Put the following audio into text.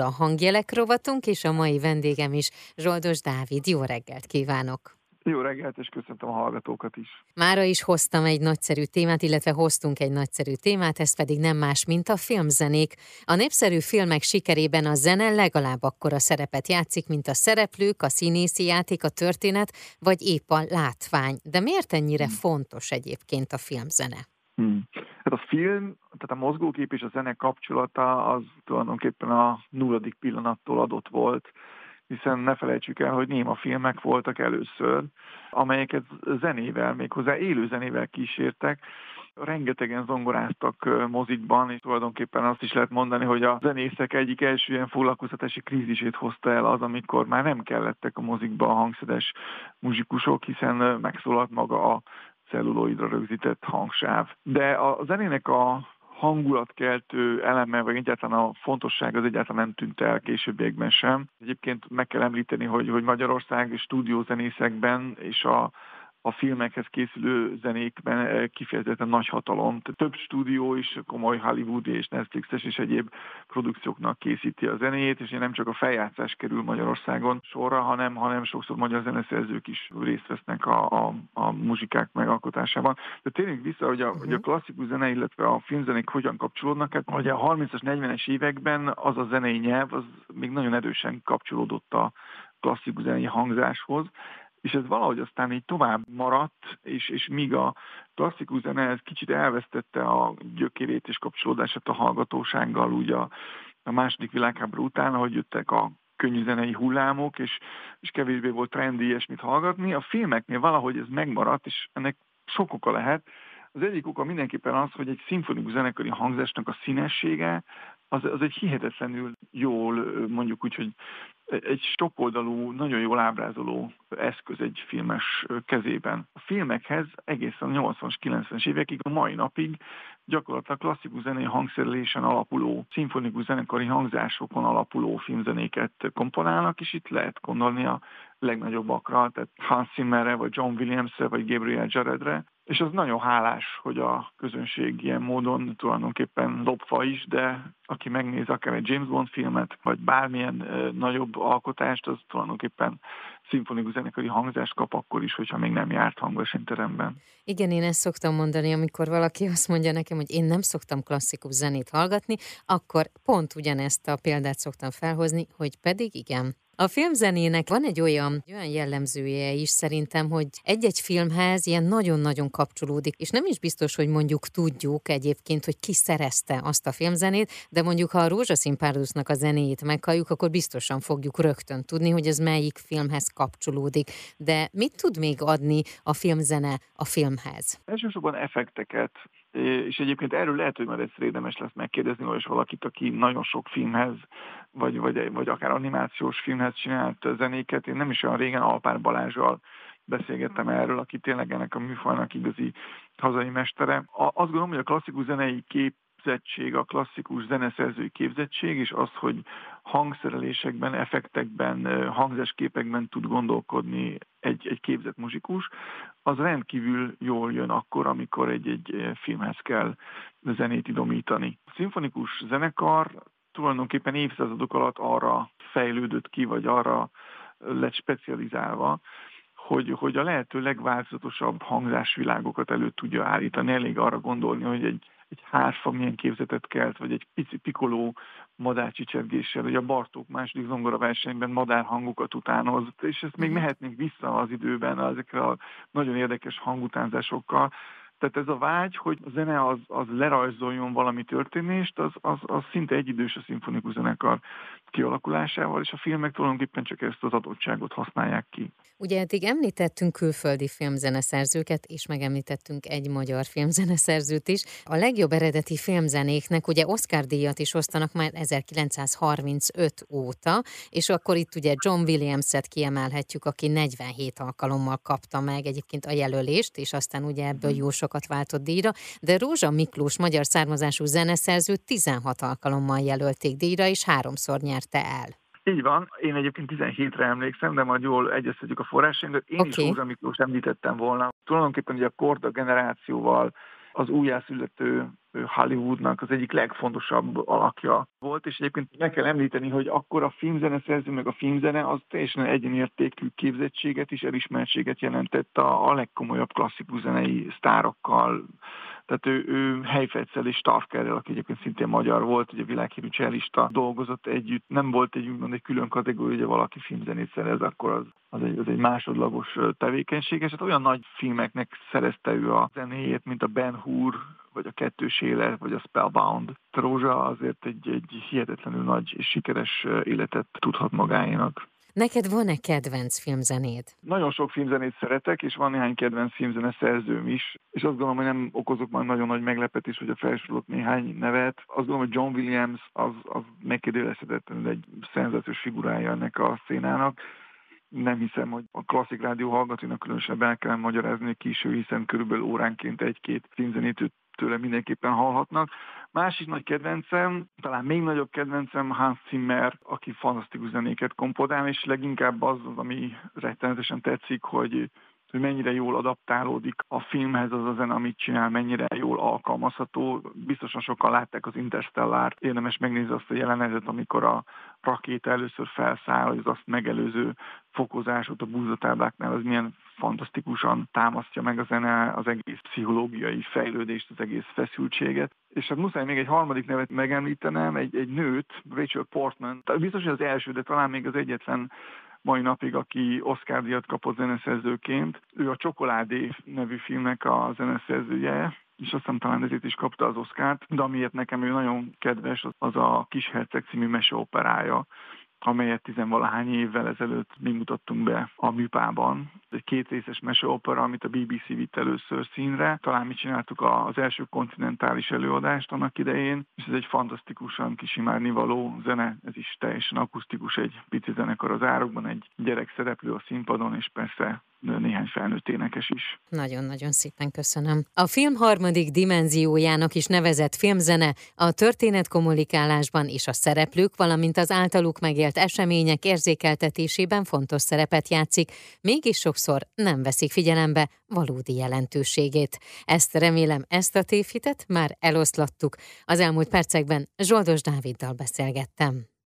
a hangjelek rovatunk, és a mai vendégem is Zsoldos Dávid. Jó reggelt kívánok! Jó reggelt, és köszöntöm a hallgatókat is. Mára is hoztam egy nagyszerű témát, illetve hoztunk egy nagyszerű témát, ez pedig nem más, mint a filmzenék. A népszerű filmek sikerében a zene legalább akkora szerepet játszik, mint a szereplők, a színészi játék, a történet, vagy épp a látvány. De miért ennyire hmm. fontos egyébként a filmzene? Hmm. Hát a film, tehát a mozgókép és a zene kapcsolata az tulajdonképpen a nulladik pillanattól adott volt hiszen ne felejtsük el, hogy néma filmek voltak először, amelyeket zenével, méghozzá élő zenével kísértek, rengetegen zongoráztak mozikban, és tulajdonképpen azt is lehet mondani, hogy a zenészek egyik első ilyen foglalkoztatási krízisét hozta el az, amikor már nem kellettek a mozikba a hangszedes muzsikusok, hiszen megszólalt maga a celluloidra rögzített hangsáv. De a zenének a hangulatkeltő eleme, vagy egyáltalán a fontosság az egyáltalán nem tűnt el későbbiekben sem. Egyébként meg kell említeni, hogy, hogy Magyarország stúdiózenészekben és a a filmekhez készülő zenékben eh, kifejezetten nagy hatalom. Több stúdió is komoly Hollywood és Netflixes és egyéb produkcióknak készíti a zenét, és nem csak a feljátszás kerül Magyarországon sorra, hanem, hanem sokszor magyar zeneszerzők is részt vesznek a, a, a muzsikák megalkotásában. De tényleg vissza, hogy a, uh-huh. hogy a klasszikus zene, illetve a filmzenék hogyan kapcsolódnak, hát hogy a 30-as, 40-es években az a zenei nyelv, az még nagyon erősen kapcsolódott a klasszikus zenei hangzáshoz, és ez valahogy aztán így tovább maradt, és, és míg a klasszikus zene ez kicsit elvesztette a gyökérét és kapcsolódását a hallgatósággal, úgy a, a második világháború után, ahogy jöttek a könnyű zenei hullámok, és, és kevésbé volt trendi ilyesmit hallgatni. A filmeknél valahogy ez megmaradt, és ennek sok oka lehet. Az egyik oka mindenképpen az, hogy egy szimfonikus zenekari hangzásnak a színessége, az, az egy hihetetlenül jól, mondjuk úgy, hogy egy sokoldalú, nagyon jól ábrázoló eszköz egy filmes kezében. A filmekhez egészen a 80-as, 90-es évekig, a mai napig gyakorlatilag klasszikus zenei hangszerelésen alapuló, szimfonikus zenekari hangzásokon alapuló filmzenéket komponálnak, és itt lehet gondolni a legnagyobbakra, tehát Hans Zimmerre, vagy John Williamsre, vagy Gabriel Jaredre, és az nagyon hálás, hogy a közönség ilyen módon tulajdonképpen lopva is, de aki megnéz akár egy James Bond filmet, vagy bármilyen e, nagyobb alkotást, az tulajdonképpen szimfonikus zenekari hangzást kap akkor is, hogyha még nem járt hangversenyteremben. Igen, én ezt szoktam mondani, amikor valaki azt mondja nekem, hogy én nem szoktam klasszikus zenét hallgatni, akkor pont ugyanezt a példát szoktam felhozni, hogy pedig igen, a filmzenének van egy olyan, olyan jellemzője is szerintem, hogy egy-egy filmhez ilyen nagyon-nagyon kapcsolódik, és nem is biztos, hogy mondjuk tudjuk egyébként, hogy ki szerezte azt a filmzenét, de mondjuk ha a Rózsaszín Párducnak a zenéjét meghalljuk, akkor biztosan fogjuk rögtön tudni, hogy ez melyik filmhez kapcsolódik. De mit tud még adni a filmzene a filmhez? Elsősorban effekteket, és egyébként erről lehet, hogy majd egyszer érdemes lesz megkérdezni olyas valakit, aki nagyon sok filmhez, vagy, vagy, vagy akár animációs filmhez csinált zenéket. Én nem is olyan régen Alpár Balázsral beszélgettem erről, aki tényleg ennek a műfajnak igazi hazai mestere. azt gondolom, hogy a klasszikus zenei kép képzettség, a klasszikus zeneszerzői képzettség, és az, hogy hangszerelésekben, effektekben, hangzásképekben tud gondolkodni egy, egy képzett muzsikus, az rendkívül jól jön akkor, amikor egy-egy filmhez kell zenét idomítani. A szimfonikus zenekar tulajdonképpen évszázadok alatt arra fejlődött ki, vagy arra lett specializálva, hogy, hogy a lehető legváltozatosabb hangzásvilágokat elő tudja állítani. Elég arra gondolni, hogy egy egy hárfa milyen képzetet kelt, vagy egy pici pikoló madárcsicsergéssel, hogy a Bartók második zongora versenyben madárhangokat utánozott, és ezt még mhm. mehetnénk vissza az időben ezekre a nagyon érdekes hangutánzásokkal, tehát ez a vágy, hogy a zene az, az lerajzoljon valami történést, az, az, az szinte egyidős a szimfonikus zenekar kialakulásával, és a filmek tulajdonképpen csak ezt az adottságot használják ki. Ugye eddig említettünk külföldi filmzeneszerzőket, és megemlítettünk egy magyar filmzeneszerzőt is. A legjobb eredeti filmzenéknek ugye Oscar díjat is osztanak már 1935 óta, és akkor itt ugye John Williams-et kiemelhetjük, aki 47 alkalommal kapta meg egyébként a jelölést, és aztán ugye ebből jó sokat váltott díjra, de Rózsa Miklós magyar származású zeneszerző 16 alkalommal jelölték díjra, és háromszor nyerte el. Így van, én egyébként 17-re emlékszem, de majd jól egyeztetjük a forrásainkat. Én okay. is Rózsa Miklós említettem volna. Tulajdonképpen ugye a Korda generációval az újjászülető Hollywoodnak az egyik legfontosabb alakja volt, és egyébként meg kell említeni, hogy akkor a filmzene szerző, meg a filmzene az teljesen egyenértékű képzettséget és elismertséget jelentett a, a legkomolyabb klasszikus zenei sztárokkal, tehát ő, ő Heifetzel és Starkerrel, aki egyébként szintén magyar volt, ugye világhírű cselista, dolgozott együtt, nem volt egy úgymond egy külön kategória, hogy valaki filmzenét szerez, akkor az, az, egy, az egy másodlagos tevékenység, és hát olyan nagy filmeknek szerezte ő a zenéjét, mint a Ben Hur, vagy a Kettős Élet, vagy a Spellbound. Trózsa azért egy, egy hihetetlenül nagy és sikeres életet tudhat magáénak. Neked van-e kedvenc filmzenéd? Nagyon sok filmzenét szeretek, és van néhány kedvenc filmzene szerzőm is, és azt gondolom, hogy nem okozok majd nagyon nagy meglepetés, hogy a felsorolok néhány nevet. Azt gondolom, hogy John Williams az, az megkérdőjelezhetetlenül egy szenzációs figurája ennek a szénának nem hiszem, hogy a klasszik rádió hallgatóinak különösebben el kell magyarázni késő, hiszen körülbelül óránként egy-két filmzenét tőle mindenképpen hallhatnak. Másik nagy kedvencem, talán még nagyobb kedvencem Hans Zimmer, aki fantasztikus zenéket komponál, és leginkább az, az ami rettenetesen tetszik, hogy hogy mennyire jól adaptálódik a filmhez az a zene, amit csinál, mennyire jól alkalmazható. Biztosan sokan látták az Interstellar, érdemes megnézni azt a jelenetet, amikor a rakéta először felszáll, hogy az azt megelőző fokozásot a búzatábláknál, az milyen fantasztikusan támasztja meg a zene az egész pszichológiai fejlődést, az egész feszültséget. És hát muszáj még egy harmadik nevet megemlítenem, egy, egy nőt, Rachel Portman. Biztos, hogy az első, de talán még az egyetlen mai napig, aki Oscar-díjat kapott zeneszerzőként. Ő a Csokoládé nevű filmnek a zeneszerzője, és azt hiszem talán ezért is kapta az Oscárt, de amiért nekem ő nagyon kedves, az a Kisherceg című meseoperája, amelyet tizenvalahány évvel ezelőtt mi mutattunk be a műpában. Egy két részes meseopera, amit a BBC vitt először színre. Talán mi csináltuk az első kontinentális előadást annak idején, és ez egy fantasztikusan kisimárni való zene, ez is teljesen akusztikus, egy pici zenekar az árokban, egy gyerek szereplő a színpadon, és persze néhány felnőtt énekes is. Nagyon-nagyon szépen köszönöm. A film harmadik dimenziójának is nevezett filmzene a történetkommunikálásban és a szereplők, valamint az általuk megélt események érzékeltetésében fontos szerepet játszik, mégis sokszor nem veszik figyelembe valódi jelentőségét. Ezt remélem, ezt a tévhitet már eloszlattuk. Az elmúlt percekben Zsoldos Dáviddal beszélgettem.